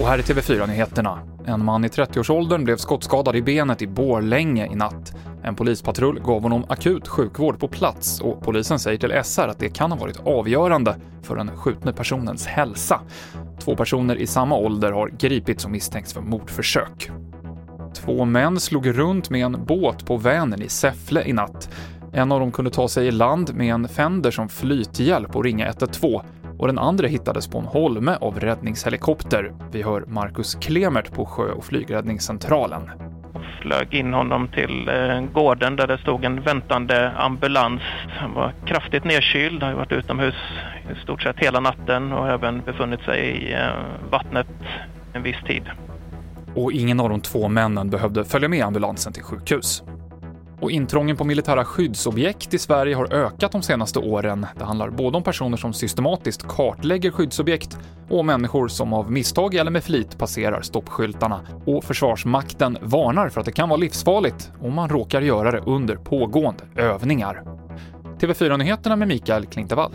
Och här är TV4-nyheterna. En man i 30-årsåldern blev skottskadad i benet i Borlänge i natt. En polispatrull gav honom akut sjukvård på plats och polisen säger till SR att det kan ha varit avgörande för den skjutne personens hälsa. Två personer i samma ålder har gripits och misstänks för mordförsök. Två män slog runt med en båt på Vänern i Säffle i natt. En av dem kunde ta sig i land med en Fender som flythjälp och ringa 112 och den andra hittades på en holme av räddningshelikopter. Vi hör Marcus Klemert på Sjö och flygräddningscentralen. Flög in honom till eh, gården där det stod en väntande ambulans. Han var kraftigt nedkyld, har varit utomhus i stort sett hela natten och även befunnit sig i eh, vattnet en viss tid. Och ingen av de två männen behövde följa med ambulansen till sjukhus. Och intrången på militära skyddsobjekt i Sverige har ökat de senaste åren. Det handlar både om personer som systematiskt kartlägger skyddsobjekt och människor som av misstag eller med flit passerar stoppskyltarna. Och Försvarsmakten varnar för att det kan vara livsfarligt om man råkar göra det under pågående övningar. TV4-nyheterna med Mikael Klintevall.